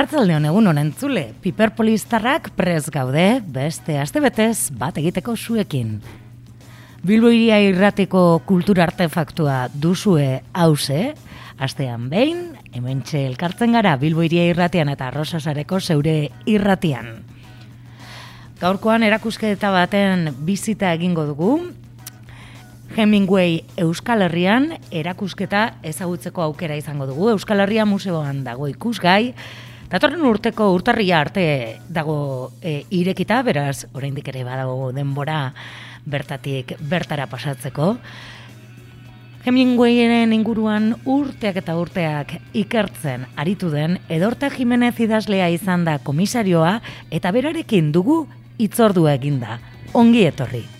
Artzalde egun honen zule, piperpolistarrak prez gaude, beste astebetez bat egiteko zuekin. Bilbo iria irrateko kultura artefaktua duzue hause, astean behin, hemen elkartzen gara Bilbo iria irratian eta Rosasareko zeure irratian. Gaurkoan erakusketa baten bizita egingo dugu, Hemingway Euskal Herrian erakusketa ezagutzeko aukera izango dugu. Euskal Herria museoan dago ikusgai, Datorren urteko urtarria arte dago e, irekita, beraz, oraindik ere badago denbora bertatik bertara pasatzeko. Hemingwayren inguruan urteak eta urteak ikertzen aritu den, edorta Jimenez idazlea izan da komisarioa eta berarekin dugu itzordua eginda. Ongi etorri.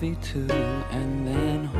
Movie too, and then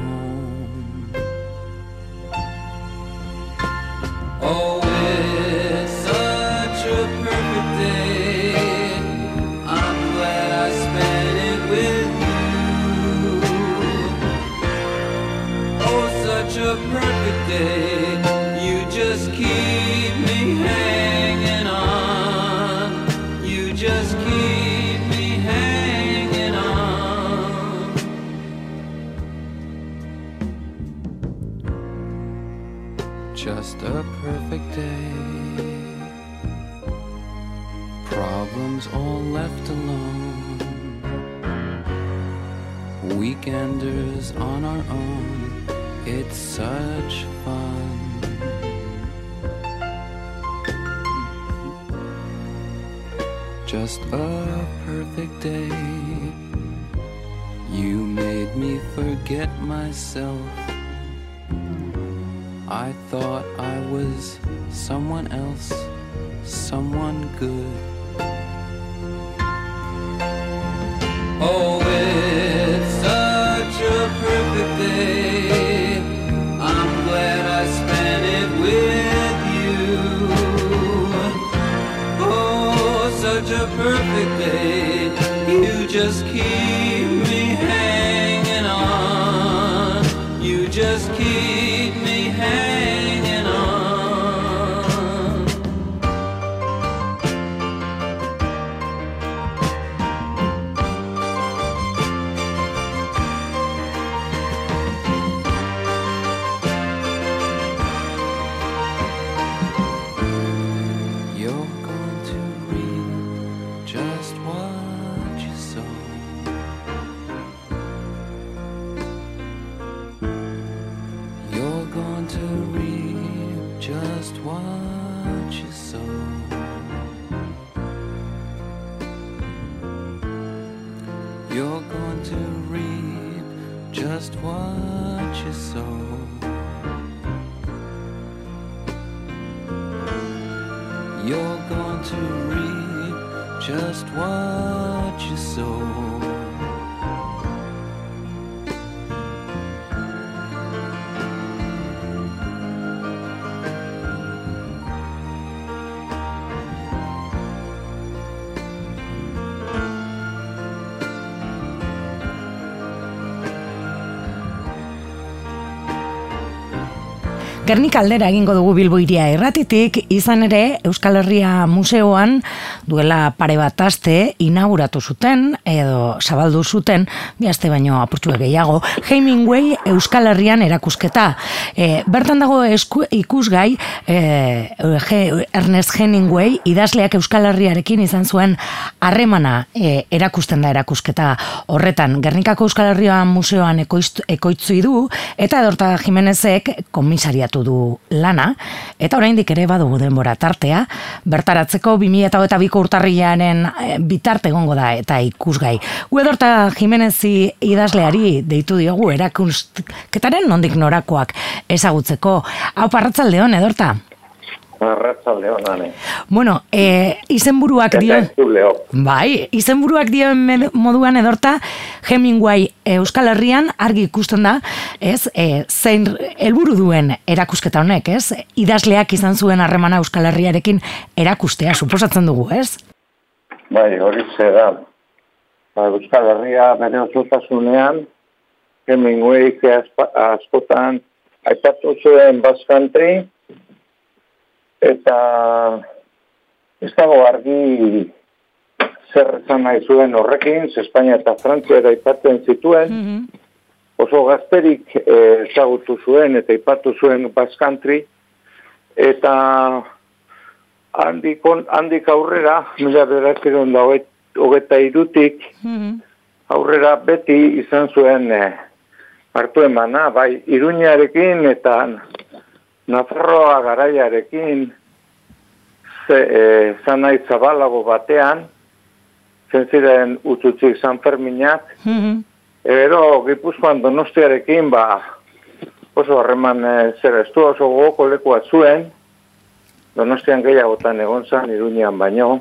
just keep Gernik aldera egingo dugu Bilbo iria erratitik, izan ere Euskal Herria Museoan duela pare bat aste inauguratu zuten, edo zabaldu zuten, bi aste baino apurtxue gehiago, Hemingway Euskal Herrian erakusketa. E, bertan dago esku, ikusgai e, Ernest Hemingway idazleak Euskal Herriarekin izan zuen harremana e, erakusten da erakusketa horretan. Gernikako Euskal Herria Museoan ekoizt, ekoitzui du, eta Edorta Jimenezek komisariatu bukatu du lana, eta oraindik ere badugu denbora tartea, bertaratzeko 2008ko urtarriaren e, bitarte egongo da eta ikusgai. Gu edorta Jimenezi idazleari deitu diogu erakusketaren nondik norakoak ezagutzeko. Hau parratzaldeon, edorta? Arratzalde honane. Bueno, e, izenburuak dio... Bai, izenburuak dio moduan edorta, Hemingway Euskal Herrian argi ikusten da, ez, e, zein helburu duen erakusketa honek, ez? Idazleak izan zuen harremana Euskal Herriarekin erakustea, suposatzen dugu, ez? Bai, hori da. Ba, Euskal Herria bere osotasunean, Hemingway askotan, aipatu zuen Basque eta ez dago argi zer zan nahi zuen horrekin, Espainia eta Frantzia da ipatzen zituen, mhm. oso gazterik eh, ezagutu zuen eta ipatu zuen Basque eta handik, handik aurrera, mila beratzen da hogeta irutik, mhm. aurrera beti izan zuen eh, hartu emana, bai, iruñarekin eta Nafarroa garaiarekin ze, e, zanai zabalago batean, zentziren ututzik San Ferminak, mm -hmm. ero Gipuzkoan donostiarekin, ba, oso harreman e, zer estu oso gogoko lekua zuen, donostian gehiagotan egon zan, iruñean baino.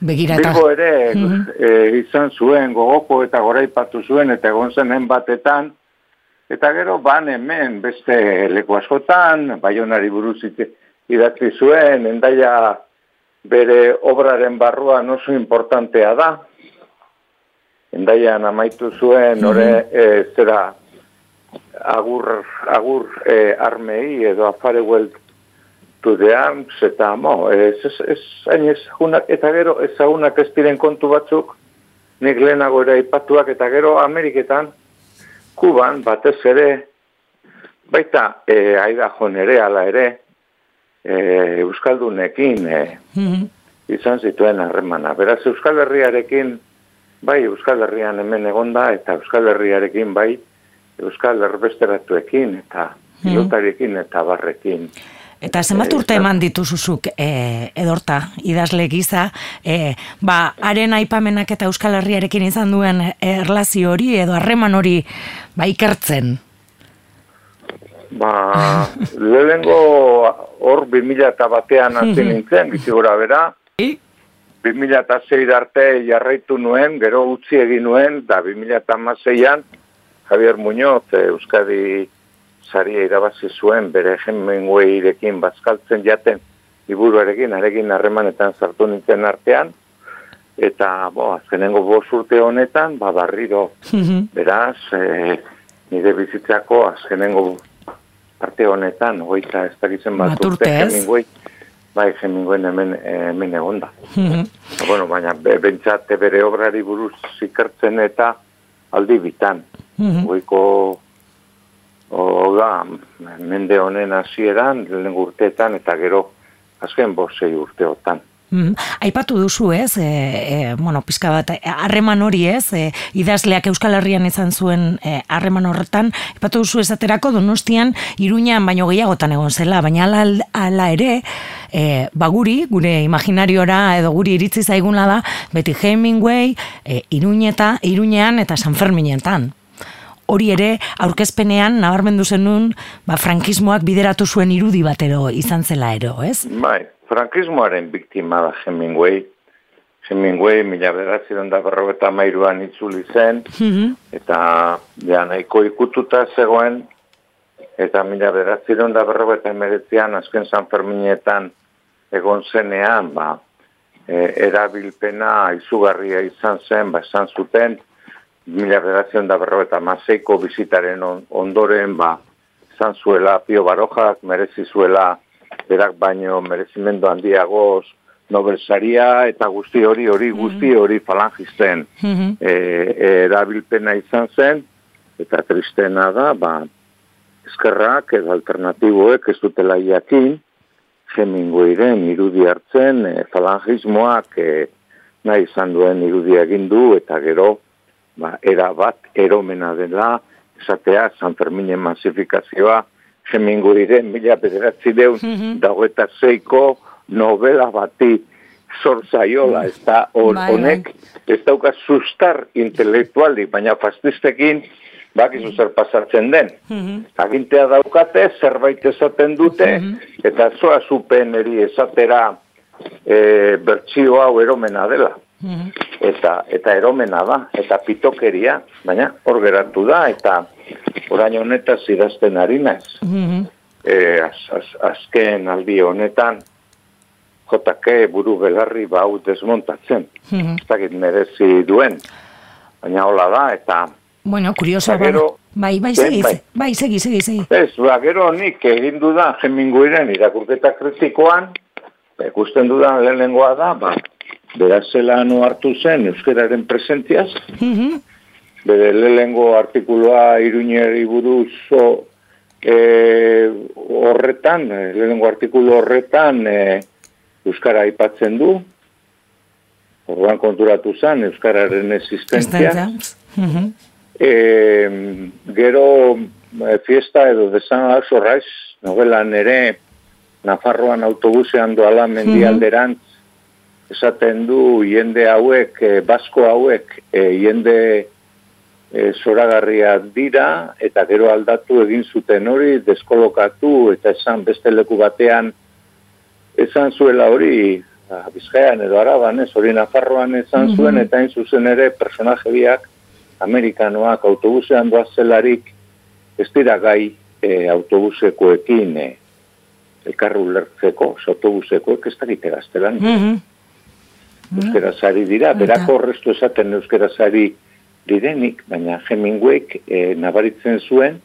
Begirata. Bilbo ere mm -hmm. e, izan zuen gogoko eta goraipatu zuen, eta egon zen batetan, Eta gero, ban hemen, beste leku askotan, baionari buruz idatzi zuen, endaia bere obraren barruan oso importantea da. Endaian amaitu zuen, ore, e, zera, agur, agur e, armei edo afare huelt to the arms, eta mo, ez, ez, ez, ez, eta gero ezagunak ez diren kontu batzuk, nik lehenago ere ipatuak, eta gero Ameriketan, Kuban, batez ere, baita, e, aida jo nere, ala ere, e, Euskaldunekin e, mhm. izan zituen harremana. Beraz, Euskal Herriarekin, bai, Euskal Herrian hemen egonda, eta Euskal Herriarekin, bai, Euskal Herbesteratuekin, eta mhm. pilotariekin, eta barrekin. Eta zenbat urte eman dituzuzuk e, edorta, idazle giza, e, ba, haren aipamenak eta Euskal Herriarekin izan duen erlazio hori edo harreman hori ba, ikertzen? Ba, lehengo hor 2000 eta batean hasi nintzen, bizi gora bera. 2000 eta arte jarraitu nuen, gero utzi egin nuen, da 2000 eta Javier Muñoz, Euskadi saria irabazi zuen bere Hemingwayrekin bazkaltzen jaten liburuarekin arekin harremanetan sartu nintzen artean. Eta bo azkenengo bost urte honetan ba barriro mhm. beraz e, nire bizitzako azkenengo parte honetan hogeita ez dakitzen bat urte Hemingway bai Hemingway hemen, hemen egonda mm bueno, baina bentsate bere obrari buruz ikertzen eta aldi bitan. Mm goiko O da, mende honen hasieran lehen urteetan eta gero azken bosei urteotan. Mm, aipatu duzu ez, e, e, bueno, pizka bat, harreman hori ez, e, idazleak Euskal Herrian izan zuen harreman horretan, aipatu duzu esaterako donostian iruñan baino gehiagotan egon zela, baina ala, ala ere, e, baguri, gure imaginariora edo guri iritzi zaiguna da, beti Hemingway, e, iruñeta, iruñean eta San Ferminetan hori ere aurkezpenean nabarmendu zenun ba, frankismoak bideratu zuen irudi batero izan zela ero, ez? Bai, frankismoaren biktima da Hemingway. Hemingway mila beratzen da berrogeta mairuan itzuli zen, mm eta ja, nahiko ikututa zegoen, eta mila beratzen da berrogeta emeretzean, azken San Ferminetan egon zenean, ba, e, erabilpena izugarria izan zen, ba, esan zuten, mila beratzen da berro eta maseiko bizitaren ondoren, ba, zan zuela Pio Barojak, merezi zuela berak baino merezimendu handiagoz Nobel saria eta guzti hori hori mhm. guzti hori falangisten mm erabilpena izan zen eta tristena da ba, eskerrak edo alternatiboek ez dutela iakin Hemingwayren irudi hartzen e, falangismoak e, nahi izan duen irudia egin du eta gero ba, era bat eromena dela, esatea San Ferminen masifikazioa Hemingwayren mila bederatzi deun mm -hmm. zeiko novela bati zorzaiola, ez da bai, bai. honek, ez dauka sustar intelektuali, baina fastistekin bakizu zer pasatzen den. Mm Agintea daukate, zerbait esaten dute, mm eta zoa zupen eri esatera e, bertxio hau eromena dela. Mm eta, eta eromena da, eta pitokeria, baina hor geratu da, eta orain honetaz idazten harina ez. Mm azken aldi honetan, JK buru belarri bau desmontatzen. Mm -hmm. merezi duen, baina hola da, eta Bueno, kurioso, ba, bai, bai, segi, bai, bai, segi, segi, segi. Ez, ba, gero nik egin dudan jeminguiren irakurketa kritikoan, ikusten dudan lehenengoa da, ba, berazela no hartu zen euskararen presentiaz, mm -hmm. bere lehenengo artikuloa iruñeri buruz o, e, horretan, lehenengo artikulo horretan e, euskara aipatzen du, orduan konturatu zen euskararen existentzia. Mm E, gero e, fiesta edo desan alzo raiz, novelan ere Nafarroan autobusean doala mendialderantz, esaten du jende hauek, e, basko hauek, e, jende e, zoragarria dira, eta gero aldatu egin zuten hori, deskolokatu, eta esan beste leku batean, esan zuela hori, ba, Bizkaian edo Araban, ez, hori Nafarroan esan zuen, eta hain zuzen ere personaje biak, amerikanoak autobusean doazelarik ez dira gai e, autobusekoekin e, elkarru lertzeko, autobusekoek ez dakite gaztelan. Mm -hmm. Euskarazari dira, berako horreztu esaten euskarazari direnik, baina Hemingwayk e, nabaritzen zuen,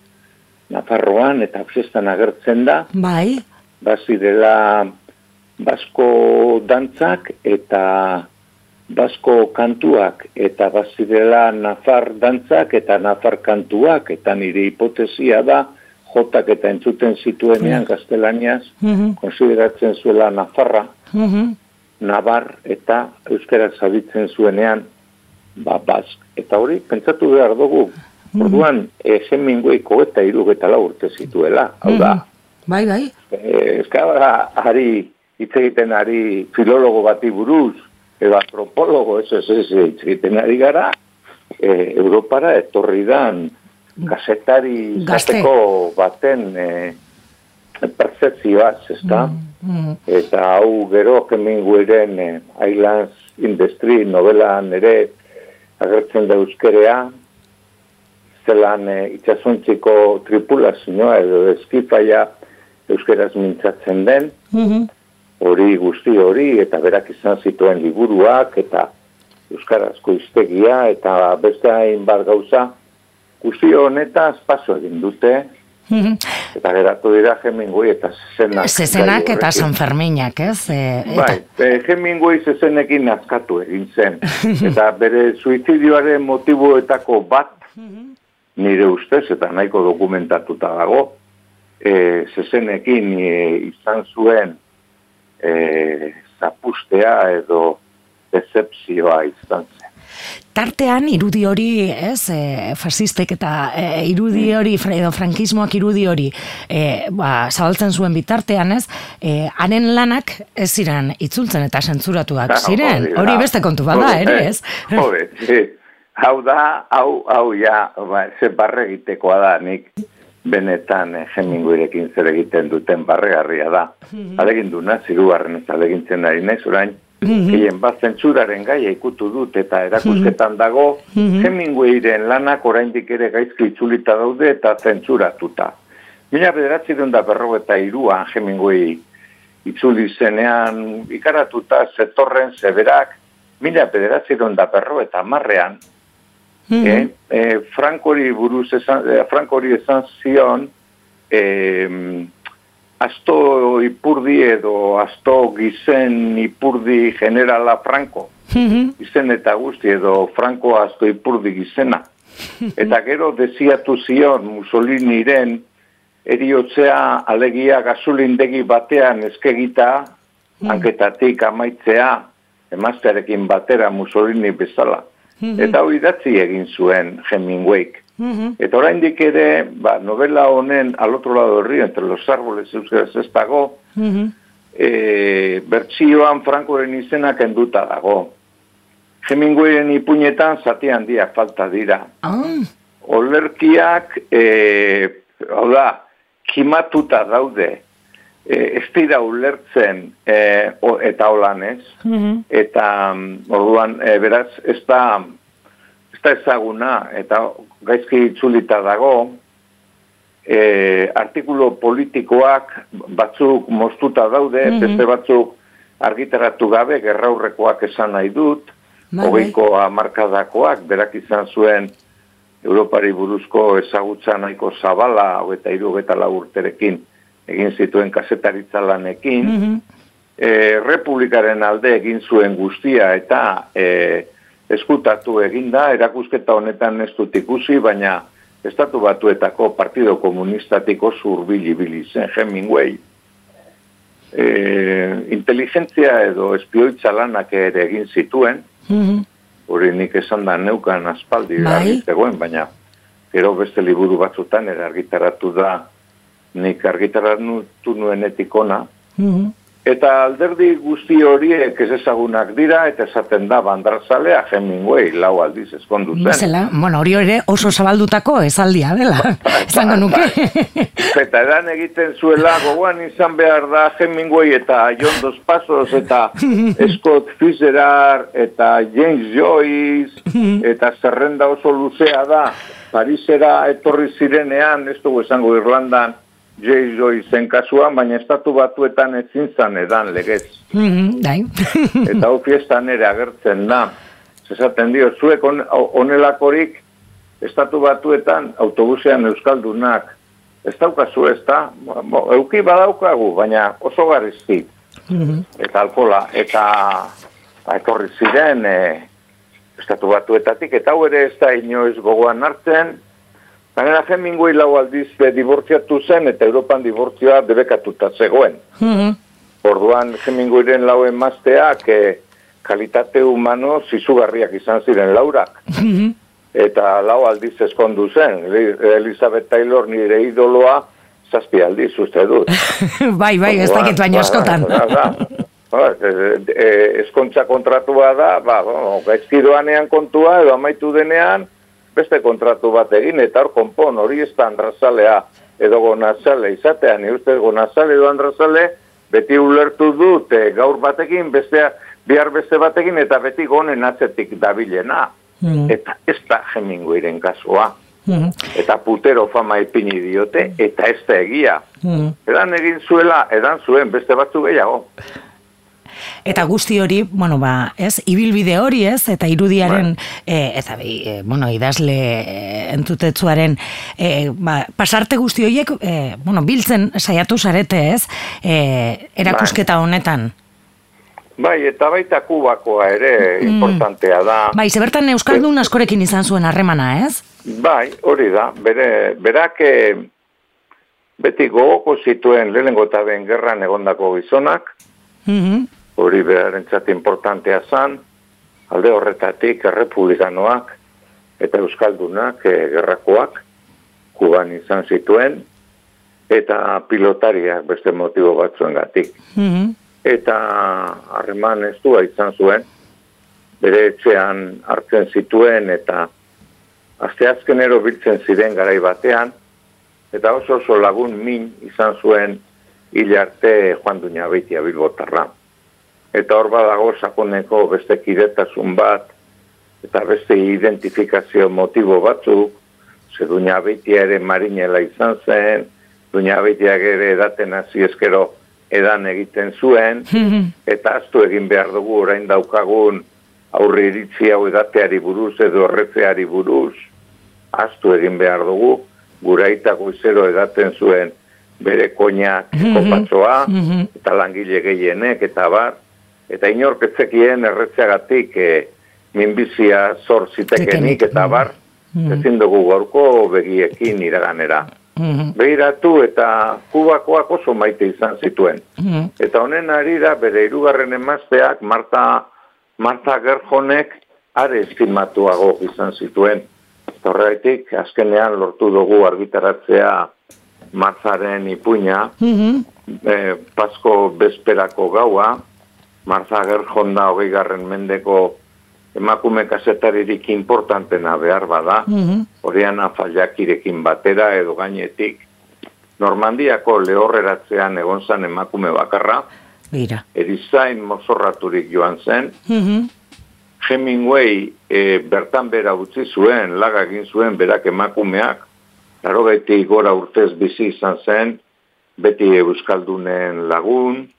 Nafarroan eta fiestan agertzen da. Bai. Bazi dela basko dantzak eta basko kantuak eta bazirela nafar dantzak eta nafar kantuak eta nire hipotesia da jotak eta entzuten zituenean gaztelaniaz mm konsideratzen zuela nafarra mm nabar eta euskara zabitzen zuenean ba, bask. eta hori pentsatu behar dugu. Mm orduan ezen eta irug eta urte zituela hau da. Bai bai. E, eskabara ari hitz egiten ari filologo bati buruz edo antropologo, ez ez ez, egiten ari gara, e, Europara etorri dan kasetari zateko baten e, percepzioaz, ez da? Mm, mm. Eta hau gero kemingueren e, Islands Industry novelan ere agertzen da euskerea, zelan e, itxasuntziko tripulazioa edo eskipaia euskeraz mintzatzen den, mm hori guzti hori eta berak izan zituen liburuak eta euskarazko iztegia eta beste hainbat gauza. Guzti honetaz paso egin dute. Mhm. Eta geratu dira Hemingway eta zezenak zezenak eta San Ferminak ez e, eta... bai, e, Hemingway zezenekin nazkatu egin zen eta bere suizidioaren motiboetako bat mhm. nire ustez eta nahiko dokumentatuta dago e, zezenekin e, izan zuen e, zapustea edo decepzioa izan zen. Tartean irudi hori, ez, e, fasistek eta e, irudi mm. hori, edo frankismoak irudi hori, e, ba, zabaltzen zuen bitartean, ez, e, haren lanak ez ziren itzultzen eta zentzuratuak ziren, hori beste kontu bada, ere, ez? Hore, hau da, hau, hau, ja, ba, ze barre egitekoa da, nik, benetan eh, Hemingwayrekin zer egiten duten barregarria da. Mm -hmm. du na, zirugarren ez alegintzen ari nahi zurain, mm -hmm. bat zentzuraren gaia ikutu dut eta erakusketan dago, mm -hmm. Hemingwayren lanak oraindik ere gaizki itzulita daude eta zentzuratuta. Mila bederatzi da berro eta iruan Hemingway itzuli zenean ikaratuta zetorren zeberak, mila bederatzi da berro eta marrean, Mm -hmm. eh, Frankori buruz esan, eh, Frankori esan zion eh, asto ipurdi edo asto gizen ipurdi generala Franko. Mm Izen eta guzti edo Franko asto ipurdi gizena. Eta gero deziatu zion Mussoliniren eriotzea alegia gasolindegi batean eskegita, mm anketatik amaitzea, emaztearekin batera Mussolini bezala. Eta hori datzi egin zuen Hemingwayk. Eta oraindik ere, ba, novela honen al otro lado del río, entre los árboles euskaraz ez dago, e, bertsioan Frankoren izena kenduta dago. Hemingwayen ipuñetan zati handiak falta dira. Ah. Olerkiak, e, hau da, kimatuta daude, e, ez dira ulertzen e, o, eta holan ez, eta mm, orduan, e, beraz, ez da, ez da ezaguna, eta gaizki itzulita dago, e, artikulu politikoak batzuk moztuta daude, beste batzuk argitaratu gabe, gerraurrekoak esan nahi dut, Bai, bai. hogeiko amarkadakoak, berak izan zuen Europari buruzko ezagutza nahiko zabala, hogeta iru, hogeta lau urterekin, egin zituen kasetaritza lanekin, e, republikaren alde egin zuen guztia eta e, eskutatu eginda, erakusketa honetan ez dut ikusi, baina estatu batuetako partido komunistatiko zurbili-bili zen Hemingway. E, inteligentzia edo espioitza lanak ere egin zituen, hori nik esan da neukan aspaldi Bai. baina gero beste liburu batzutan ere argitaratu da. Nik argitaratu nuen etikona, Eta alderdi guzti horiek ez ezagunak dira, eta esaten da bandrazalea Hemingway lau aldiz eskondu zen. Zela, bueno, hori ere oso zabaldutako esaldia dela, esango nuke. Eta edan egiten zuela, gogoan izan behar da Hemingway eta John Dos Passos eta Scott Fitzgerald eta James Joyce eta zerrenda oso luzea da Parisera etorri zirenean, ez dugu esango Irlandan, J. Joyceen kasuan, baina estatu batuetan ezin zan edan legez. Mhm, Bai. Eta hau fiestan ere agertzen da. Zesaten dio, zuek on- onelakorik estatu batuetan autobusean euskaldunak. Ez daukazu ez da, euki badaukagu, baina oso garizti. Eta alkola, eta etorri ziren e, estatu batuetatik, eta hau ere ez da inoiz gogoan hartzen, Gainera Hemingway lau aldiz eh, dibortziatu zen eta Europan dibortzioa debekatuta zegoen. Mhm. Orduan Hemingwayren lau emazteak eh, kalitate humano zizugarriak izan ziren laurak. Eta lau aldiz eskondu zen. Eli- Elizabeth Taylor nire idoloa zazpi aldiz uste dut. bai, bai, ez dakit baino askotan. Ba, ba, ba, e, e, eskontza kontratua da, ba, gaizki doanean kontua, edo amaitu denean, beste kontratu bat egin, eta hor konpon, hori ez da andrazalea, edo gonazale izatean, ni uste gonazale edo andrazale, beti ulertu dut, gaur batekin, bestea, bihar beste batekin, eta beti gonen atzetik dabilena. Eta ez da Hemingwayren kasua. Mhm. Eta putero fama ipini diote, eta ez da egia. Mhm. Edan egin zuela, edan zuen, beste batzu gehiago. Eta guzti hori, bueno, ba, ez, ibilbide hori, ez, eta irudiaren, e, eta, e, bueno, idazle e, entutetzuaren, e, ba, pasarte guzti horiek, e, bueno, biltzen saiatu zarete, ez, e, erakusketa honetan. Bai, eta baita kubakoa ere importantea da. Bai, zebertan Euskaldun askorekin izan zuen harremana, ez? Bai, hori da, bere, berak eh, beti gogoko zituen lehenengo eta gerran egondako gizonak, Mhm. Hori berarentzat importantea zan, alde horretatik errepublikanoak eta euskaldunak e, gerrakoak kuban izan zituen, eta pilotariak beste motibo batzuengatik. Mhm. Eta harreman ez du izan zuen, bere etxean hartzen zituen eta asteazkenero biltzen ziren garai batean, eta oso oso lagun min izan zuen hil arte Juan Duña Beitia Bilbotarra. Eta hor badago sakoneko beste kidetasun bat, eta beste identifikazio motibo batzuk, ze Duña Beitia ere marinela izan zen, Duña Beitiak ere edaten hasi eskero edan egiten zuen, eta aztu egin behar dugu orain daukagun aurri iritzi hau edateari buruz edo horretzeari buruz, aztu egin behar dugu, gure aita goizero edaten zuen bere koinak kopatzoa, eta langile gehienek, eta bar, eta inork etzekien erretzeagatik e, minbizia zor zitekenik, eta bar, ezin dugu gaurko begiekin iraganera. Mhm. Behiratu eta kubakoak oso maite izan zituen. Eta honen arira bere hirugarren emazteak Marta, Marta Gerjonek are estimatuago izan zituen. Horregatik, azkenean lortu dugu argitaratzea marzaren ipuña, mm pasko bezperako gaua, marza gerjonda hogei garren mendeko emakume kasetaririk importantena behar bada, mm -hmm. batera edo gainetik, Normandiako lehorreratzean egon zan emakume bakarra, Bira. erizain mozorraturik joan zen, mm Hemingway e, bertan bera utzi zuen, laga egin zuen berak emakumeak, laro gora urtez bizi izan zen, beti euskaldunen lagun,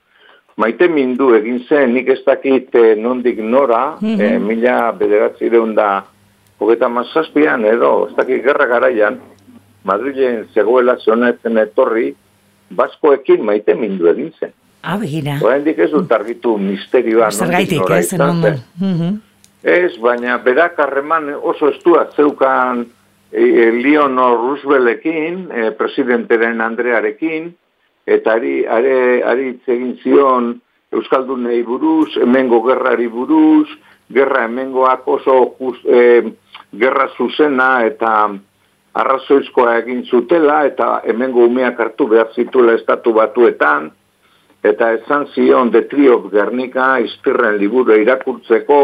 maite mindu egin zen, nik ez dakit e, nondik nora, mm -hmm. mila bederatzi deunda, hogeta mazazpian edo, ez dakit gerra garaian, Madrilen zegoela zonetzen etorri, baskoekin maite mindu egin zen. Ah, begira. Horendik ez dut argitu misterioa. Zergaitik ez, zen. Ez, baina berak harreman oso estua zeukan e, e, Leonor Rooseveltekin, e, presidenteren Andrearekin, eta ari, ari, ari egin zion Euskaldunei buruz, hemengo gerrari buruz, gerra hemengoak oso just, e, gerra zuzena eta arrazoizkoa egin zutela, eta hemengo umeak hartu behar zituela estatu batuetan, eta esan zion de triok Gernika iztirren liburu irakurtzeko,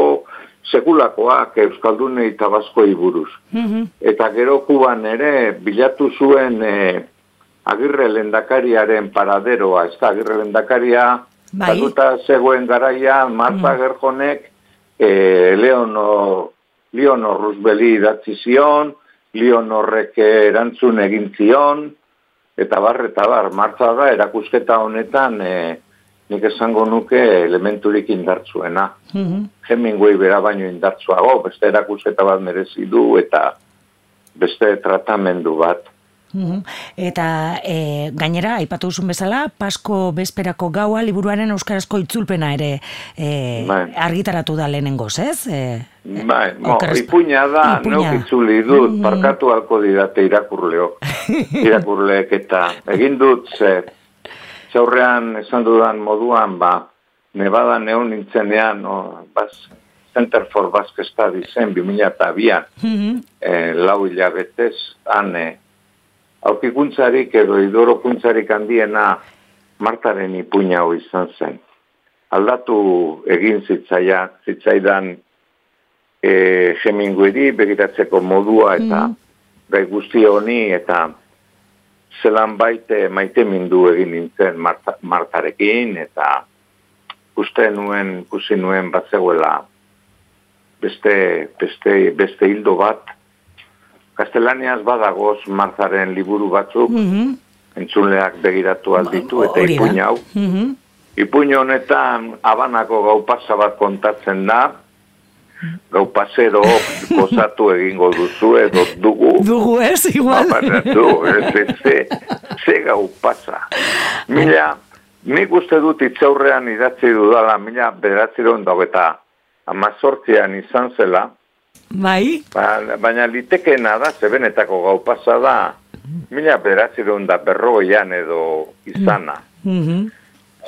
sekulakoak Euskaldune eta Baskoi buruz. Mhm. Eta gero kuban ere bilatu zuen e, agirre lendakariaren paraderoa, ez da agirre lendakaria, bai. zegoen garaia, Marta mm. Gerjonek, e, Leono, Leono Rusbeli idatzi zion, Leonorrek erantzun egin zion, eta bar, eta bar, Marta da, erakusketa honetan, e, nik esango nuke elementurik indartzuena. Mm -hmm. Hemingway bera baino indartzuago, beste erakusketa bat merezi du eta beste tratamendu bat. Mhm. Eta e, gainera, aipatu duzun bezala, Pasko bezperako gaua liburuaren euskarazko itzulpena ere e, bai. argitaratu da lehenengoz, ez? E, bai, mo, ipuña da, ipuña. itzuli dut, mm parkatu alko didate irakurleo, irakurleek eta egin dut, ze, txaurrean esan dudan moduan, ba, nebada neon nintzenean, no, bas, Center for Basque Studies zen, 2002an, mm -hmm. e, lau hilabetez, han, aukikuntzarik edo idorokuntzarik handiena martaren ipuina hori izan zen. Aldatu egin zitzaia, zitzaidan e, jemingueri begiratzeko modua eta mm gai guzti honi eta zelan baite maite mindu egin nintzen martarekin, eta uste nuen, ikusi nuen bat zegoela beste, beste, beste hildo bat. Kastelaniaz badagoz martaren liburu batzuk, mm -hmm. entzunleak begiratu alditu, eta ipuin hau. Mm -hmm. Ipuin honetan abanako gau pasa bat kontatzen da, gau pasero gozatu egingo duzu edo dugu. Dugu ez, igual. du, ez, ez, ze gau pasa. Mila, nik uste dut itzaurrean idatzi dudala, mila beratzi dago eta amazortzian izan zela. Bai? Ba, baina litekena da, zebenetako gau pasa da, mila beratzi da berroian edo izana. Mm -hmm.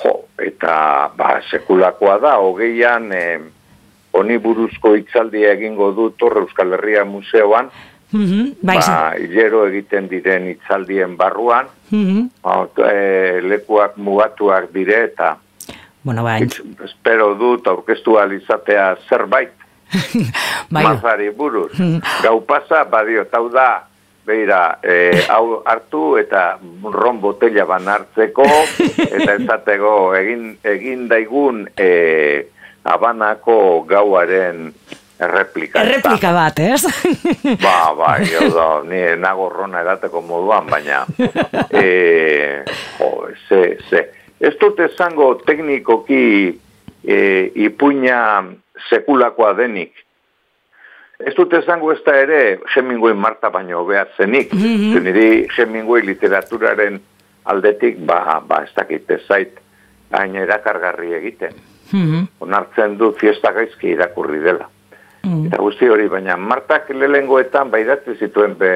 Jo, eta ba, sekulakoa da, hogeian... Eh, honi buruzko itzaldia egingo du Torre Euskal Herria Museoan, mm -hmm, ba, hilero egiten diren itzaldien barruan, mm lekuak mugatuak dire eta bueno, ba, espero dut aurkeztu alizatea zerbait, bai. Mazari buruz. Gau pasa, badio, tau da, Beira, e, hau hartu eta ron botella ban hartzeko, eta ezatego egin, egin daigun e, abanako gauaren erreplika. Erreplika bat, ez? ba, ba, jo da, ni nago rona edateko moduan, baina e, jo, ze, ze. Ez dut esango teknikoki e, ipuina sekulakoa denik. Ez dut esango ez da ere Hemingway Marta baino behar zenik. Mm -hmm. Zeniri Hemingway literaturaren aldetik, ba, ba ez dakit ezait, hain erakargarri egiten. -hmm. onartzen du fiesta gaizki irakurri dela. Mm Eta guzti hori, baina Martak lehengoetan baidatze zituen be,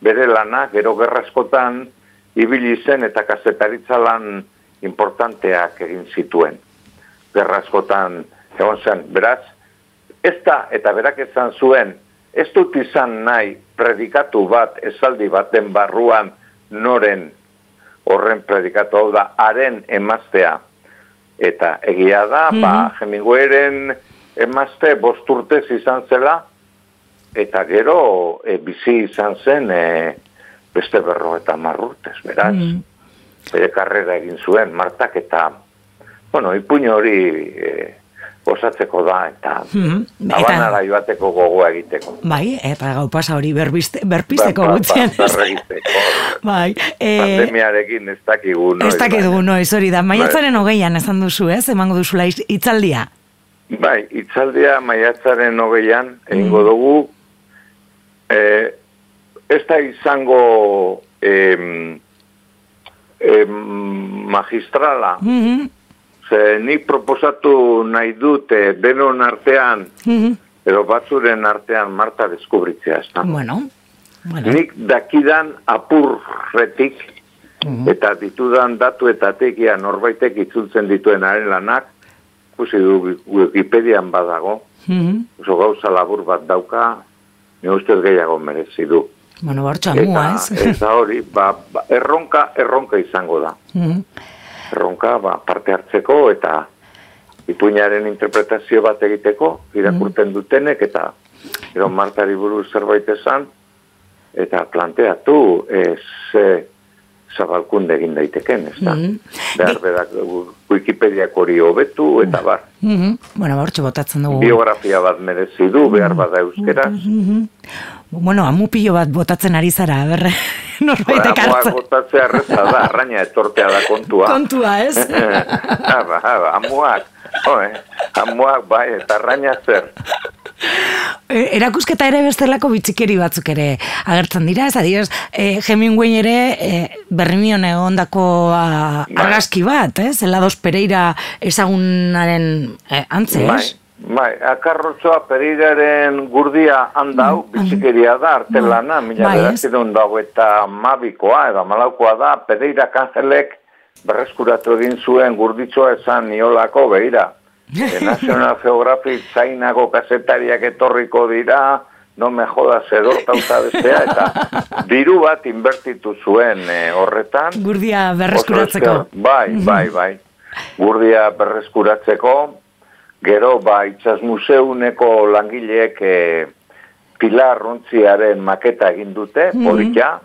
bere lana, gero gerraskotan ibili zen eta kazetaritza lan importanteak egin zituen. Gerraskotan egon zen, beraz, ez da, eta berak ezan zuen, ez dut izan nahi predikatu bat, esaldi baten barruan noren horren predikatu hau da, haren emaztea. Eta egia da, mm -hmm. ba, Hemingwayren emazte bosturtez izan zela, eta gero e, bizi izan zen e, beste berro eta marrurtez, beraz. Mm Bere karrera egin zuen, martak eta, bueno, ipuño hori e, osatzeko da, eta mm abanara joateko gogoa egiteko. Bai, eta gau pasa hori berbiste, berpisteko ba, ba, gutxien. Ba, bai, e... Pandemiarekin ez dakigu, no? Ez dakigu, no, ez hori da. Maiatzaren bai. hogeian esan duzu, ez? Emango duzula itzaldia. Bai, itzaldia maiatzaren hogeian, egingo mm. dugu, e, ez da izango em, em, magistrala, mm Ze nik proposatu nahi dute denon artean, mm edo batzuren artean Marta deskubritzea, ez Bueno, bueno. Nik dakidan apurretik, mm eta ditudan datu eta tekia norbaitek itzultzen dituen haren lanak, kusi du Wikipedian badago, mm oso gauza labur bat dauka, ne ustez gehiago merezi du. Bueno, bortxa mua, ez? Eta hori, ba, ba, erronka, erronka izango da. Mm erronka ba, parte hartzeko eta ipuñaren interpretazio bat egiteko, irakurten mm. dutenek eta gero martari buruz zerbait esan, eta planteatu ez e, zabalkunde egin daiteken, ez da? Mm Behar berak Wikipediak hori hobetu eta bar. Mm -hmm. Bueno, bortxe botatzen dugu. Biografia bat merezi du, behar bada euskera. Mm Bueno, amu pilo bat botatzen ari zara, berre, norbaitek hartzen. Amuak botatzea arreza da, arraina etortea da kontua. Kontua, ez? Haba, haba, amuak, oe, amuak bai, eta arraina zer. E, erakusketa ere bestelako bitxikeri batzuk ere agertzen dira, ez adioz, e, Hemingway ere e, berrimion egondako bai. argazki bat, ez? Elados Pereira ezagunaren e, antze, ez? Bai. Akarrotzoa periraren gurdia handau, mm, bizikeria da, artelana, bai, mila bai, dago eta mabikoa, edo malaukoa da, pereira kanjelek berreskuratu egin zuen gurditzoa esan niolako behira. E, National Geographic zainago kasetariak etorriko dira, no me joda zedorta bestea, eta diru bat inbertitu zuen e, horretan. Gurdia berreskuratzeko. Bai, bai, bai. Gurdia berreskuratzeko, Gero, ba, itxas museuneko langileek e, Pilar Rontziaren maketa egin dute, mm -hmm.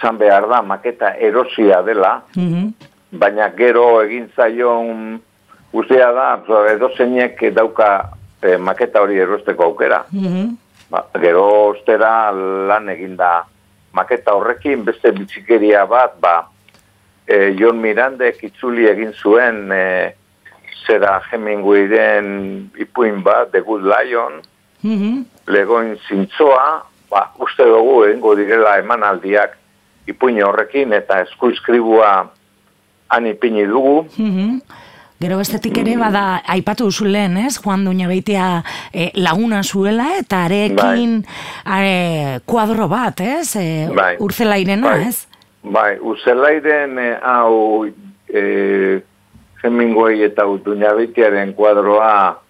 zan behar da, maketa erosia dela, mm baina gero egin zaion guztia da, edo zeinek dauka e, maketa hori erosteko aukera. Mm ba, gero ostera lan eginda maketa horrekin, beste bitxikeria bat, ba, e, Jon Mirandek itzuli egin zuen, e, zera Hemingwayren ipuin bat, The Good Lion, mm -hmm. legoin zintzoa, ba, uste dugu egingo direla emanaldiak ipuin horrekin, eta eskuizkribua han ipini dugu. Mm Gero bestetik ere, bada, aipatu duzu lehen, ez? Juan Duña Beitia e, laguna zuela, eta arekin bai. kuadro bat, ez? E, bai. Urzelairena, bai. ez? Bai, urzelairen e, hau e, Hemingway eta Utuñabitiaren kuadroa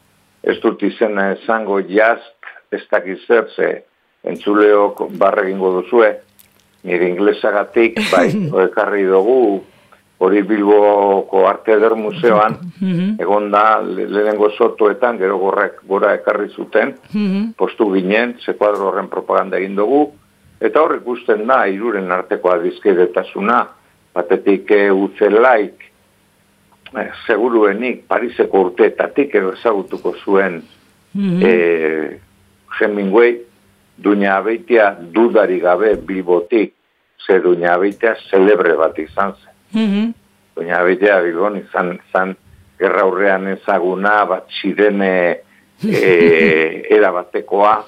ez dut izena esango jazk ez dakiz zertze entzuleok barregingo duzue. Nire inglesagatik bai ekarri dugu. Hori Bilboko Arte Eder Museoan mhm. egon da lehenengo sotoetan gero gorrek gora ekarri zuten. Mhm. postu ginen ze kuadro horren propaganda egin dugu. Eta hor ikusten da iruren arteko adizkedetasuna batetik e, utzelaik eh, seguruenik Pariseko urteetatik edo ezagutuko zuen mm -hmm. eh, Hemingway, duña abeitia dudari gabe bilbotik, ze duña abeitia celebre bat izan zen. Mm -hmm. Duña abeitia bilbon izan, izan gerra hurrean ezaguna, bat zirene eh, erabatekoa,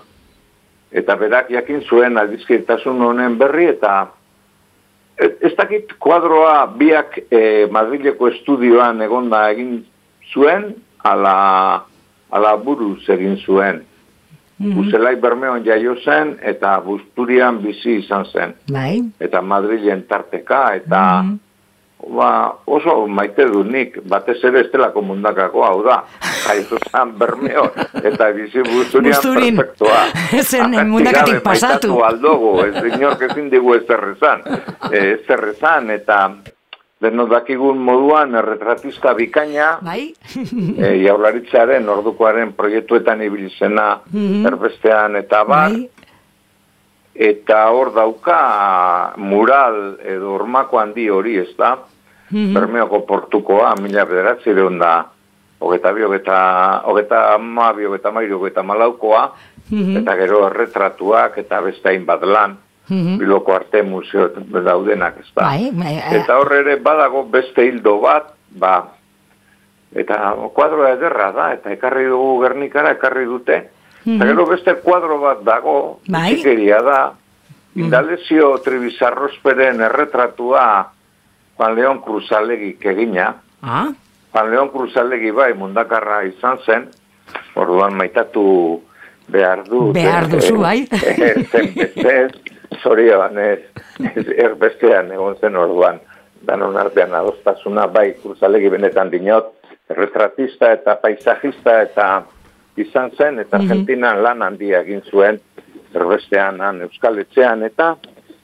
eta berak jakin zuen aldizkirtasun honen berri, eta Ez dakit kuadroa biak e, Madrileko estudioan egonda egin zuen, ala, ala buruz egin zuen. Mm -hmm. Bermeon jaio zen, eta Busturian bizi izan zen. Bai. Eta Madrilen tarteka, eta mm ba, oso maite du nik, batez ere estelako mundakako, hau da, jaizu zan bermeo, eta bizi buzturian perfektua. Zen mundakatik pasatu. aldogo, ez inork ezin digu ez zerrezan. Ez zerrezan, eta denot dakigun moduan erretratista bikaina, bai? e, jaularitzaren, ordukoaren proiektuetan ibilizena, mm -hmm. erbestean eta bar, bai? eta hor dauka mural edo ormako handi hori, ez da? -hmm. Bermeoko portukoa, mila bederatzi da, hogeta bi, hogeta ama bi, hogeta mairu, hogeta malaukoa, mhm. eta gero erretratuak eta bestain bat lan, mm biloko arte museo daudenak, ez da. Bai, bai, bai, eta horre ere badago beste hildo bat, ba, eta kuadroa ederra da, eta ekarri dugu gernikara, ekarri dute, eta mhm. gero beste kuadro bat dago, bai. da, mhm. Indalezio Trebizarrosperen erretratua Juan León Cruzalegi egina. Ah? Juan León Cruzalegi bai mundakarra izan zen, orduan maitatu behar du. Behar duzu bai? Zen bestez, zorioan ez, erbestean egon zen orduan. Danon artean adostasuna bai Cruzalegi benetan dinot, retratista eta paisajista eta izan zen, eta mhm. Argentinan lan handia egin zuen, erbestean, Euskal Etxean, eta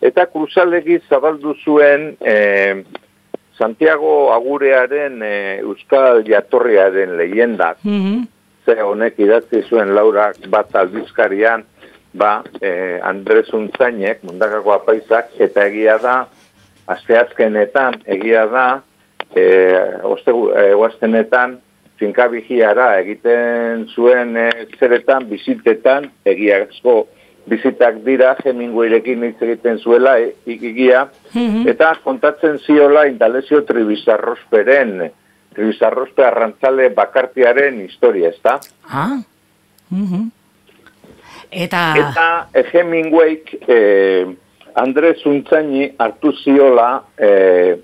Eta kruzalegi zabaldu zuen e, Santiago Agurearen e, Euskal Jatorriaren leyendak. Mm Ze honek idatzi zuen Laura bat albizkarian, ba, e, Andres Untzainek, mundakako apaisak, eta egia da, asteazkenetan, egia da, e, oste, e, finka egiten zuen e, zeretan, bizitetan, egiazko, bizitak dira, Hemingwayrekin hitz egiten zuela, e, ikigia, mhm. eta kontatzen ziola indalezio tribizarrosperen, tribizarrospe arrantzale bakartiaren historia, ez da? Ah. Mm Eta... Eta e, Hemingwayk eh, Andres Untzaini hartu ziola eh,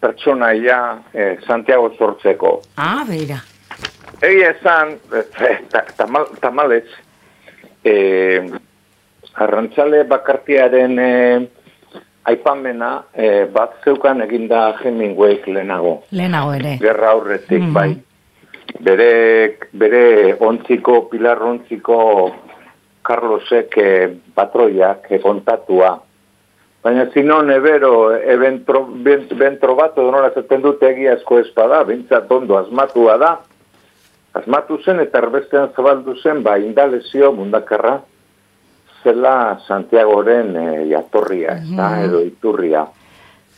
pertsonaia eh, Santiago sortzeko. Ah, beira. Egia esan, eh, tamal, tamalez, eh, arrantzale bakartiaren e, aipamena e, bat zeukan eginda Hemingwayk lehenago. Lehenago ere. Gerra aurretik, mm -hmm. bai. Bere, bere ontziko, pilar ontziko Carlosek e, patroiak e, kontatua. Baina zinon ebero, ebentro, bentro bat, nola zaten dute egiazko espada, bintzat ondo asmatua da. Asmatu zen eta erbestean zabaldu zen, ba, indalezio mundakarra, zela Santiagoren e, jatorria, mm -hmm. edo iturria.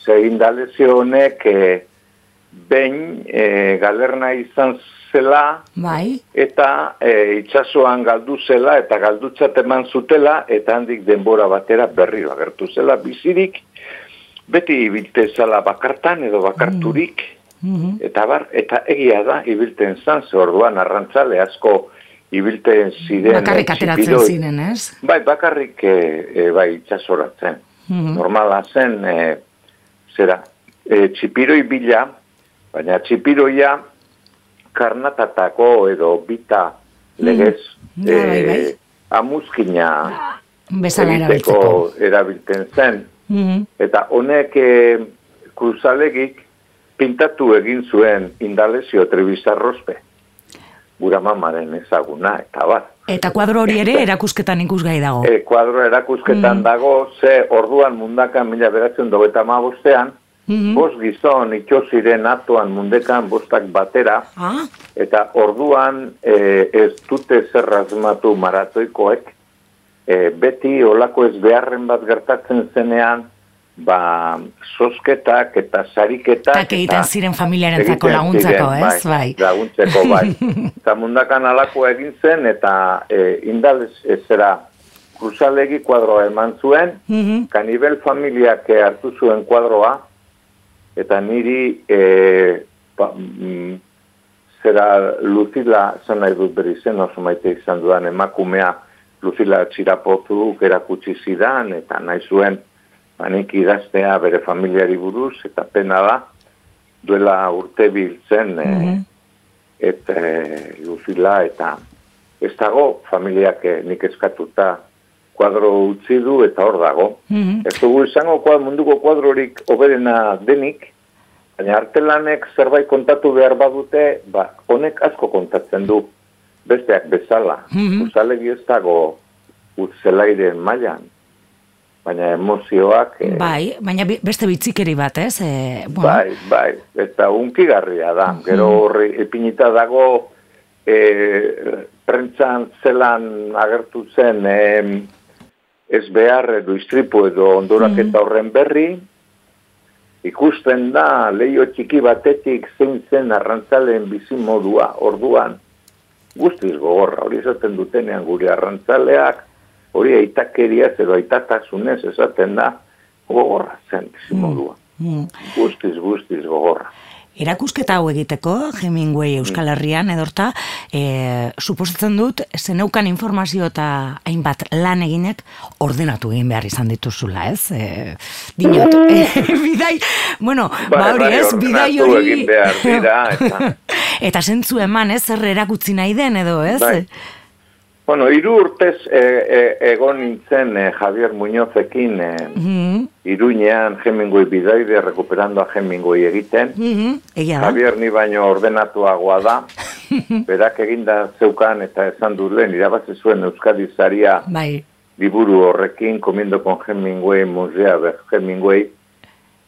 Ze indalezio honek e, behin e, galerna izan zela bai. eta e, itxasoan galdu zela eta galdutzat eman zutela eta handik denbora batera berriro agertu zela bizirik beti ibilte zela bakartan edo bakarturik mm eta bar, eta egia da ibilten zan ze orduan arrantzale asko ibilten ziren... Bakarrik ateratzen ziren, ez? Bai, bakarrik e, e, bai itxasoratzen. Mm Normala zen, e, zera, e, txipiroi bila, baina txipiroia karnatatako edo bita legez mm. bai, bai. amuzkina egiteko erabiltzen zen. Mm Eta honek e, kruzalegik pintatu egin zuen indalezio trebizarrospe gura mamaren ezaguna, eta bat. Eta kuadro hori ere erakusketan ikusgai dago. E, kuadro erakusketan mm. dago, ze orduan mundakan mila beratzen dugu eta magostean, mm -hmm. gizon itxo ziren atuan mundekan bostak batera, ah. eta orduan e, ez dute zerrazmatu maratoikoek, e, beti olako ez beharren bat gertatzen zenean, ba, sosketak eta sariketak. Eta egiten ziren familiaren zako laguntzako, ez? Bai, bai. Laguntzeko, bai. eta mundakan alako egin zen, eta e, indalez ez zera kruzalegi kuadroa eman zuen, mm -hmm. kanibel familiak hartu zuen kuadroa, eta niri e, ba, mm, zera Luzila, zan nahi dut berri zen, oso maite izan dudan emakumea, Luzila txirapotu erakutsi zidan, eta nahi zuen, banik idaztea bere familiari buruz, eta pena da, duela urte biltzen, mm -hmm. eta e, luzila, eta ez dago, familiak e, nik eskatuta kuadro utzi du, eta hor dago. Mm -hmm. Ez dugu izango kuadro, munduko kuadrorik oberena denik, Baina artelanek zerbait kontatu behar badute, ba, honek asko kontatzen du, besteak bezala. Mm -hmm. ez dago utzelairen mailan baina emozioak... E, bai, baina beste bitzikeri bat, ez? E, bueno. Bai, bai, eta unkigarria da. Mm Gero horri epinita dago e, prentzan zelan agertu zen e, ez behar edo istripu edo ondurak mm horren berri, ikusten da leio txiki batetik zein zen arrantzalen bizimodua orduan, guztiz gogorra, hori esaten dutenean gure arrantzaleak, hori aitakeria edo aitatasunez esaten da gogorra zen bizimodua. Mm. mm. Guztiz, guztiz gogorra. Erakusketa hau egiteko, Hemingway Euskal Herrian, edorta, e, suposatzen dut, zeneukan informazio eta hainbat lan eginek ordenatu egin behar izan dituzula, ez? E, dinot, e, bidai, bueno, ba, hori ez, bidai hori... eta... eta zentzu eman, ez, zer erakutzi nahi den, edo, ez? Bai. Bueno, iru urtez e, e, egon nintzen e, Javier Muñozekin e, mm iruñean Hemingway bidaide rekuperando a Hemingway egiten. Mm Javier ni baino ordenatuagoa da. Berak eginda zeukan eta esan dut lehen, irabazi zuen Euskadi zaria bai. liburu horrekin, komiendo con Hemingway, musea ber Hemingway,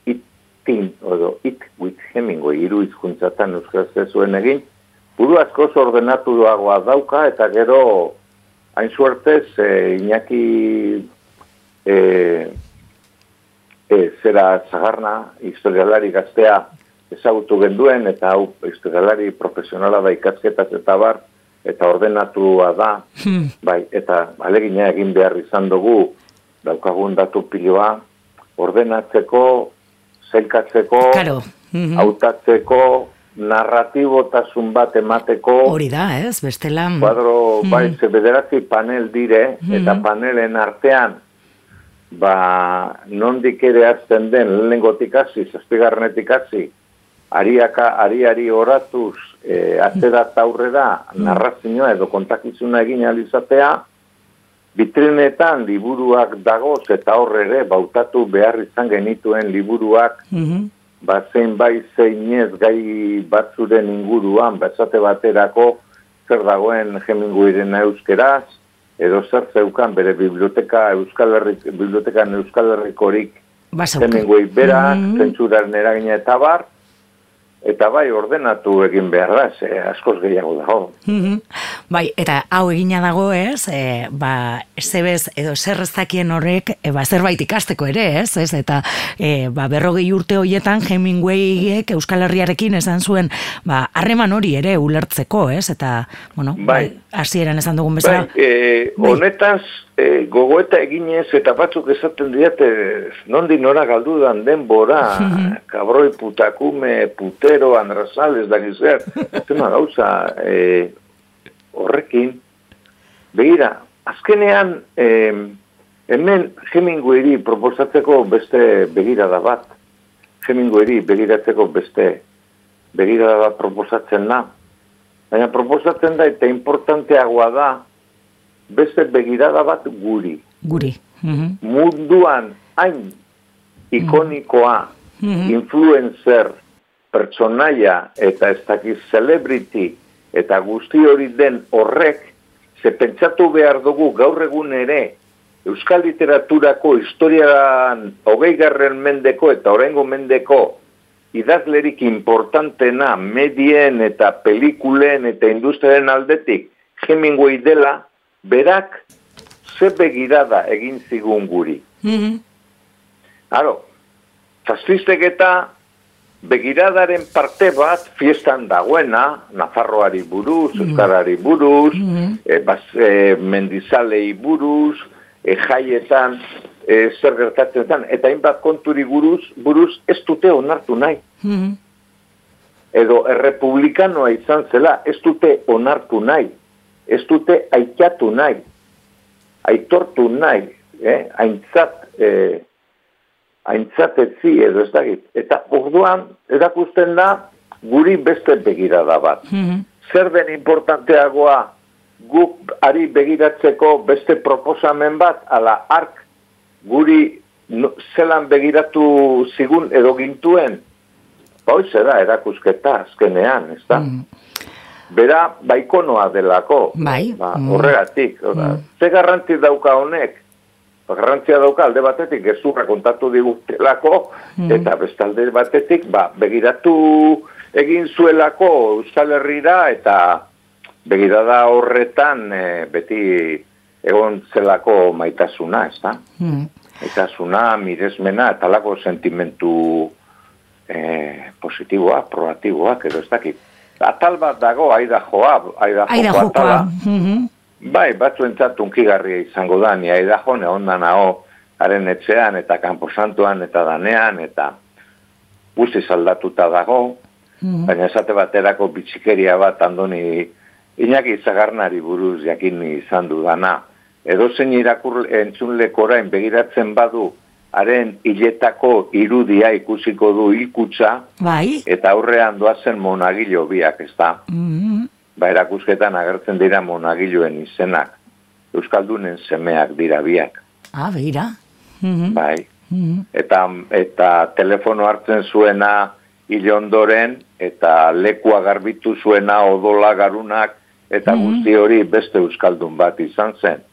itin, odo, it with Hemingway, iru izkuntzatan Euskadi zuen egin. Buru asko ordenatu duagoa dauka eta gero hain suertez, e, Iñaki e, e, zera zagarna, historialari gaztea ezagutu genduen, eta hau historialari profesionala da ikasketak eta bar, eta ordenatua da, hmm. bai, eta alegina egin behar izan dugu, daukagun datu piloa, ordenatzeko, zelkatzeko, claro. Hmm. Narratibotasun bat emateko hori da, ez, bestela kuadro, mm. bai, bederatzi panel dire mm. eta panelen artean ba, nondik ere azten den lehenengotik hasi, zazpigarrenetik hasi ariaka, ariari oratuz e, atzera aurrera mm. narrazioa edo kontakizuna egin alizatea bitrinetan liburuak dagoz eta horre bautatu behar izan genituen liburuak mm ba, zein bai zein ez gai batzuren inguruan, batzate baterako zer dagoen Hemingwayren euskeraz, edo zer zeukan bere biblioteka Euskal Herrik, bibliotekan Euskal Herrikorik Hemingway berak, mm -hmm. zentzuraren eragina eta bar, Eta bai ordenatu egin behar da, ze askoz gehiago dago. Mhm. bai, eta hau egina dago ez, e, ba, zebez edo zerreztakien horrek, e, ba, zerbait ikasteko ere ez, ez? eta e, ba, berrogei urte horietan Hemingwayek Euskal Herriarekin esan zuen, ba, harreman hori ere ulertzeko, ez? Eta, bueno, bai, bai hasieran esan dugun bezala. Bai, e, bai. E, gogoeta eginez eta batzuk esaten diate nondi nora galdudan denbora kabroi putakume putero andrazales da gizer zena gauza e, horrekin begira azkenean e, hemen Hemingwayri proposatzeko beste begirada bat. Hemingwayri begiratzeko beste begirada bat proposatzen da. Baina proposatzen da eta importanteagoa da beste begirada bat guri. Guri. Mm Munduan hain ikonikoa, mm influencer, pertsonaia eta ez dakiz celebrity eta guzti hori den horrek, ze pentsatu behar dugu gaur egun ere Euskal literaturako historian hogei garren mendeko eta orengo mendeko idazlerik importantena medien eta pelikulen eta industriaren aldetik Hemingway dela, berak ze begirada egin zigun guri. Mm -hmm. Aro, eta begiradaren parte bat fiestan dagoena, Nafarroari buruz, mm -hmm. buruz, mm -hmm. e, bas, e, mendizalei buruz, e, jaietan, e, zer gertatzen eta hainbat konturi buruz, buruz ez dute onartu nahi. Mm Edo errepublikanoa izan zela, ez dute onartu nahi ez dute aikatu nahi, aitortu nahi, eh? aintzat, eh, aintzatetzi edo ez dakit. Eta orduan, erakusten da, guri beste begirada bat. Mm Zer den importanteagoa guk ari begiratzeko beste proposamen bat, ala ark guri zelan begiratu zigun edo gintuen, Hoiz da, erakusketa azkenean, ez da? Mm. Bera, baikonoa delako. Bai. Ba, mm. horregatik. Mm. Ze garrantzi dauka honek? Ba, garrantzia dauka alde batetik gezurra kontatu digutelako, mm. eta bestalde batetik, ba, begiratu egin zuelako Euskal Herrira, eta begirada horretan e, beti egon zelako maitasuna, ez da? Mm. Maitasuna, miresmena, eta lako sentimentu e, positiboa, proaktiboa, edo ez dakit. Atal bat dago, aida joa, aida joa, atala. Mm Bai, batzu unkigarria izango da, ni aida jo, ne ondan hau, haren etxean, eta kanposantuan, eta danean, eta guzti aldatuta dago, mm baina esate baterako bitxikeria bat andoni inaki zagarnari buruz jakin izan du dana. Edo zein irakur entzunlekorain begiratzen badu haren hiletako irudia ikusiko du hilkutza, bai. eta aurrean doazen monagilo biak, ez da? Mm Ba, erakusketan agertzen dira monagiloen izenak, Euskaldunen semeak dira biak. Ah, beira. Mm Bai. Mm eta, eta telefono hartzen zuena hilondoren, eta lekua garbitu zuena odola garunak, eta mm guzti hori beste Euskaldun bat izan zen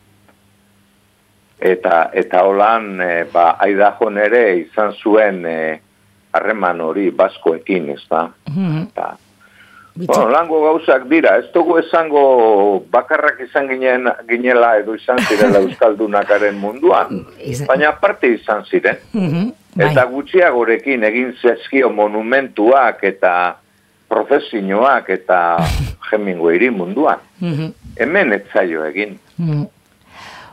eta eta holan e, ba aidajon ere izan zuen e, harreman hori baskoekin, ez da? Mm Bueno, lango gauzak dira, ez dugu esango bakarrak izan ginen, ginela edo izan zirela Euskaldunakaren munduan, baina parte izan ziren. Mm Eta gutxiagorekin egin zezkio monumentuak eta profesioak eta jemingo iri munduan. Mm Hemen ez zaio egin. Mm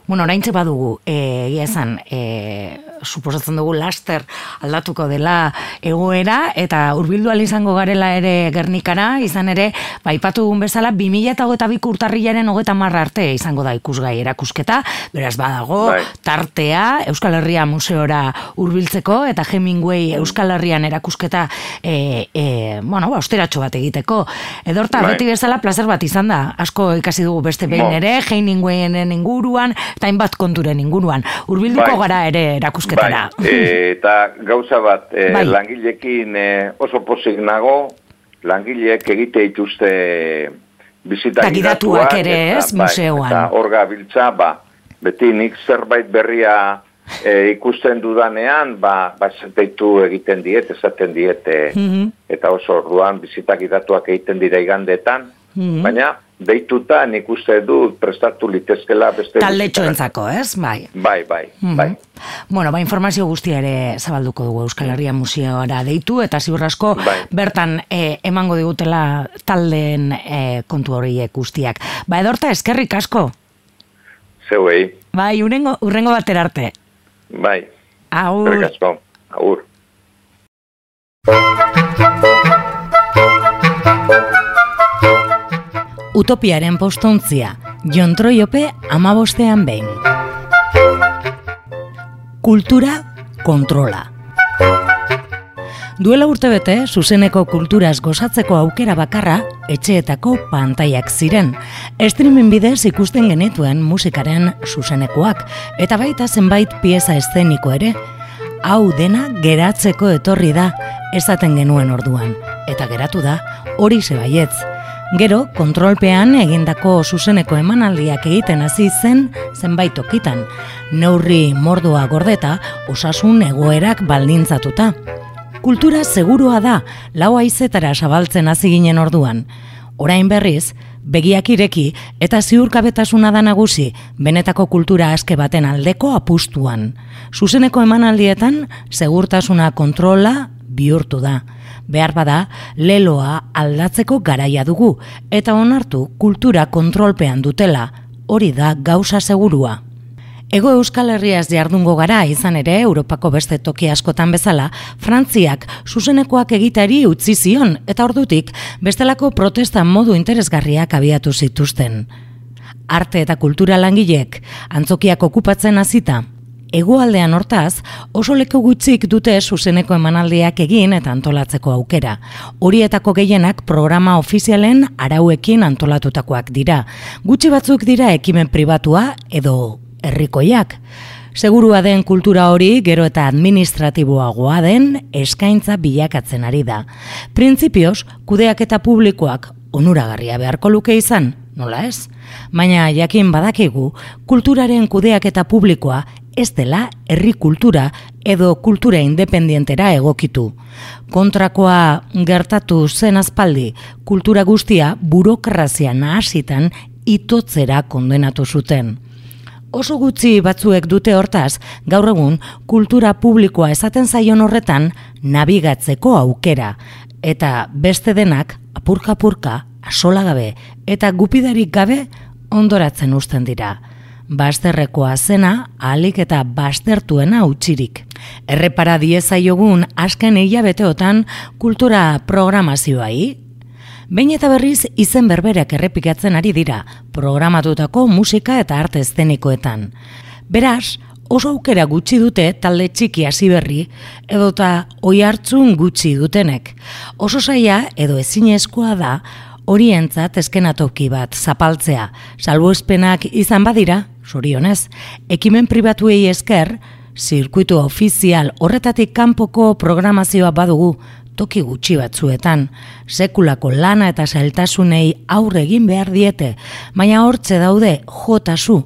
Bueno, orain badugu, eh, egia esan, e, suposatzen dugu laster aldatuko dela egoera, eta urbildu izango garela ere gernikara, izan ere, baipatu dugun bezala, 2000 eta hogeta bik urtarrilaren hogeta marra arte izango da ikusgai erakusketa, beraz badago, bai. tartea, Euskal Herria Museora urbiltzeko, eta Hemingway Euskal Herrian erakusketa, e, e, bueno, ba, osteratxo bat egiteko. Edorta, bai. beti bezala, placer bat izan da, asko ikasi dugu beste behin ere, Hemingwayen inguruan, eta hainbat konturen inguruan. Urbilduko bai. gara ere erakusketara. Bai. E, eta gauza bat, e, bai. langilekin e, oso posik nago, langileek egite dituzte bizita gidatuak ere ez, bai, museoan. Eta hor gabiltza, ba, beti nik zerbait berria e, ikusten dudanean, ba, ba egiten diet, esaten diet, mm eta oso orduan bizitak idatuak egiten dira igandetan, mm baina deituta nik uste du prestatu litezkela beste... Taldetxoentzako, ez? Bai. Bai, bai, mm bai. Bueno, ba, informazio guztia ere zabalduko dugu Euskal Herria Museoara deitu, eta ziurrasko bai. bertan e, emango digutela taldeen e, kontu horiek guztiak. Ba, edorta, eskerrik asko? Zeuei. Bai, urrengo, urrengo bater arte. Bai. Aur. Eskerrik asko. Aur. Utopiaren postontzia, Jon Troiope amabostean behin. Kultura kontrola. Duela urtebete, zuzeneko kulturaz gozatzeko aukera bakarra, etxeetako pantaiak ziren. Streaming bidez ikusten genituen musikaren zuzenekoak, eta baita zenbait pieza eszeniko ere. Hau dena geratzeko etorri da, esaten genuen orduan. Eta geratu da, hori zebaietz. Gero, kontrolpean egindako zuzeneko emanaldiak egiten hasi zen zenbait okitan. Neurri mordua gordeta, osasun egoerak baldintzatuta. Kultura segurua da, lau aizetara zabaltzen hasi ginen orduan. Orain berriz, begiak ireki eta ziurkabetasuna da nagusi benetako kultura aske baten aldeko apustuan. Zuzeneko emanaldietan, segurtasuna kontrola bihurtu da behar bada leloa aldatzeko garaia dugu eta onartu kultura kontrolpean dutela, hori da gauza segurua. Ego Euskal Herriaz jardungo gara izan ere Europako beste toki askotan bezala, Frantziak zuzenekoak egitari utzi zion eta ordutik bestelako protesta modu interesgarriak abiatu zituzten. Arte eta kultura langilek antzokiak okupatzen hasita Egoaldean hortaz, oso leku gutxik dute zuzeneko emanaldiak egin eta antolatzeko aukera. Horietako gehienak programa ofizialen arauekin antolatutakoak dira. Gutxi batzuk dira ekimen pribatua edo herrikoiak. Segurua den kultura hori gero eta administratiboagoa den eskaintza bilakatzen ari da. Printzipioz, kudeak eta publikoak onuragarria beharko luke izan, nola ez? Baina jakin badakigu, kulturaren kudeak eta publikoa ez dela herri kultura edo kultura independientera egokitu. Kontrakoa gertatu zen azpaldi, kultura guztia burokrazia nahasitan itotzera kondenatu zuten. Oso gutxi batzuek dute hortaz, gaur egun kultura publikoa esaten zaion horretan nabigatzeko aukera, eta beste denak apurka-apurka, asolagabe eta gupidarik gabe ondoratzen usten dira basterrekoa zena alik eta bastertuena utxirik. Errepara diezaiogun asken eia beteotan kultura programazioai. Behin eta berriz izen berberak errepikatzen ari dira programatutako musika eta arte estenikoetan. Beraz, oso aukera gutxi dute talde txiki hasi berri edota oi hartzun gutxi dutenek. Oso saia edo ezinezkoa da horientzat eskenatoki bat zapaltzea, salbuespenak izan badira, sorionez, ekimen pribatuei esker, zirkuitu ofizial horretatik kanpoko programazioa badugu, toki gutxi batzuetan, sekulako lana eta zailtasunei aurre egin behar diete, baina hortze daude jotasu,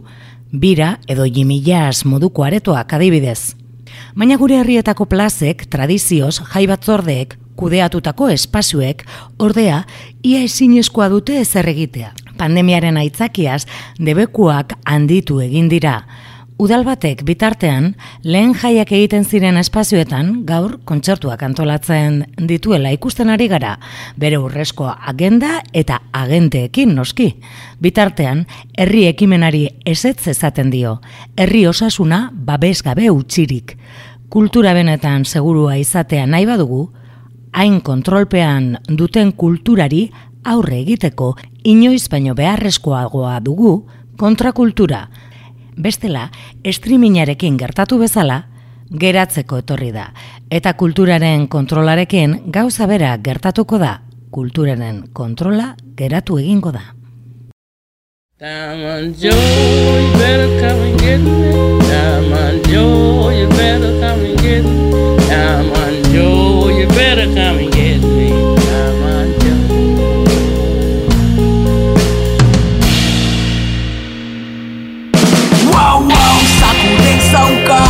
bira edo jimilaz moduko aretoak adibidez. Baina gure herrietako plazek, tradizioz, jaibatzordeek, kudeatutako espazioek, ordea, ia ezinezkoa dute ezer egitea. Pandemiaren aitzakiaz, debekuak handitu egin dira. Udal batek bitartean, lehen jaiak egiten ziren espazioetan, gaur kontzertuak antolatzen dituela ikusten ari gara, bere urrezko agenda eta agenteekin noski. Bitartean, herri ekimenari esetz ezaten dio, herri osasuna babes gabe utzirik. Kultura benetan segurua izatea nahi badugu, hain kontrolpean duten kulturari aurre egiteko inoiz baino beharrezkoagoa dugu kontrakultura. Bestela, streamingarekin gertatu bezala, geratzeko etorri da. Eta kulturaren kontrolarekin gauza bera gertatuko da, kulturaren kontrola geratu egingo da. Diamond Joe, you better come and get me. Diamond Joe, you better come and get me. Diamond Joe, you better come and zauka,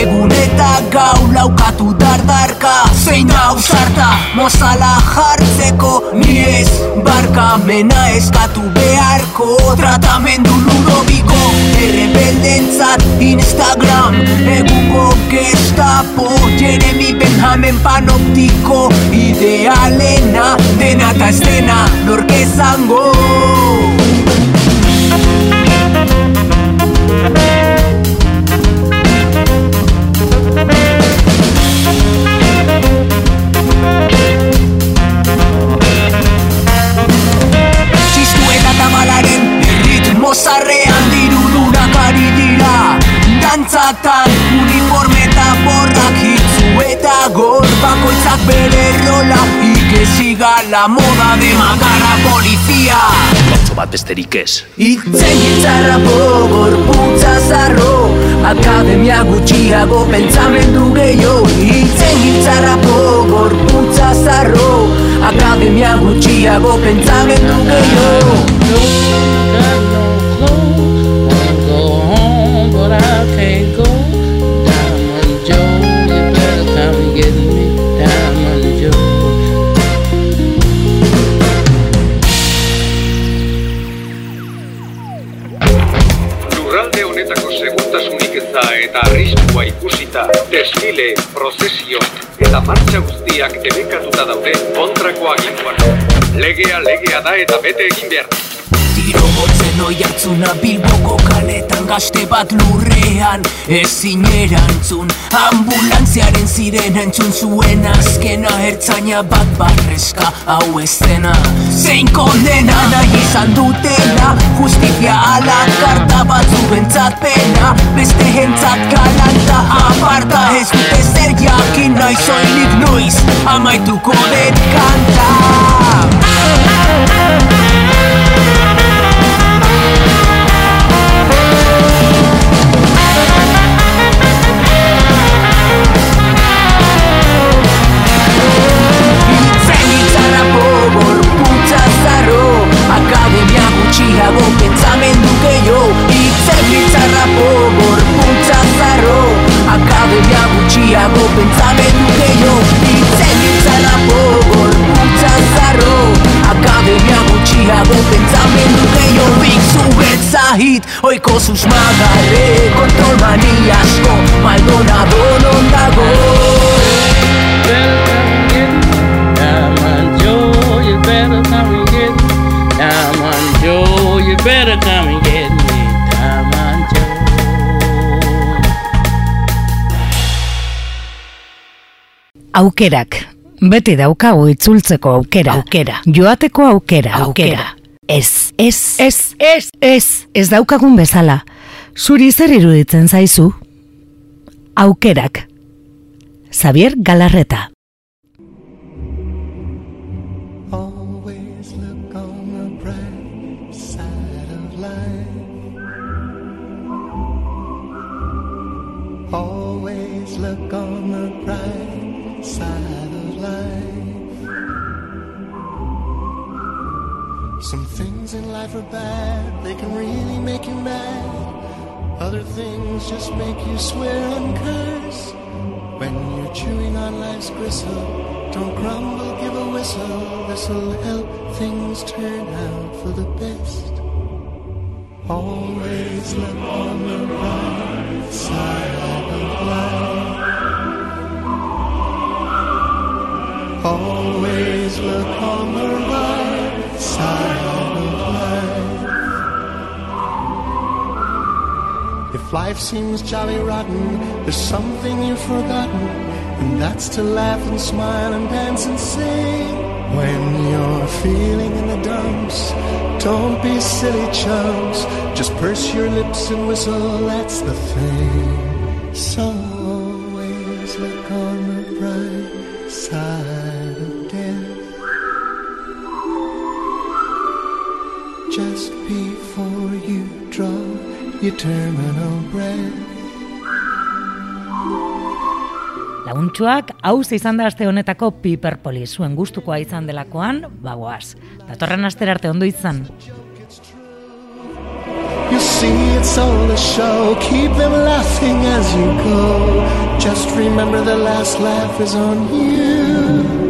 egun eta gau laukatu dardarka. Zein hau sarta, mozala jartzeko, ni ez barka mena eskatu beharko. Tratamendu ludobiko errebeldentzat Instagram. Egungo gestapo Jeremy Benjamin panoptiko. Idealena dena eta ez dena norkezango Dantzatan uniforme eta borrak hitzu eta gor. Bakoitzak bere rola Ikesi gala moda de magarra polizia Lotzo bat besterik ez. Itzen gitzarra bogor putza zarro. Akademia gutxiago pentsamendu gehiago. Itzen gitzarra bogor putza zarro. Akademia gutxiago pentsamendu gehiago ikusita, desfile, prozesio eta martxa guztiak debekatuta daude kontrako aginduan. Legea legea da eta bete egin behar. Tiro motzen oiatzuna bilboko kaletan gazte bat lurrean Ezin erantzun. Ambulantziaren ziren entzun zuen azkena Ertzaina bat barrezka hau ez dena Zein kondena nahi izan dutena Justizia ala karta bat zuentzat pena. Beste hentzat kalanta aparta Ez dute zer jakin nahi zoinik noiz Amaituko den kanta Egiteko susmagarre kontrol maniasko Maldonado non dago you better come and get me. Diamond Joe, you better come and get me. Diamond Joe. Aukerak. Beti daukagu itzultzeko aukera. Aukera. Joateko aukera. Aukera. Ez, ez, ez, ez, ez, ez daukagun bezala. Zuri zer iruditzen zaizu? Aukerak. Xavier Galarreta. Life are bad, they can really make you mad. Other things just make you swear and curse. When you're chewing on life's gristle, don't grumble, give a whistle. This'll help things turn out for the best. Always look on the bright side of life. Always look on the right side life seems jolly rotten, there's something you've forgotten, and that's to laugh and smile and dance and sing. When you're feeling in the dumps, don't be silly chumps. Just purse your lips and whistle, that's the thing. So always look on the bright side of death. just before you draw your terminal Laguntxuak, hauz izan da aste honetako piperpoli, zuen gustukoa izan delakoan, bagoaz. Datorren aster arte ondo izan. You see it's all a show, keep them laughing as you go. Just remember the last laugh is on you.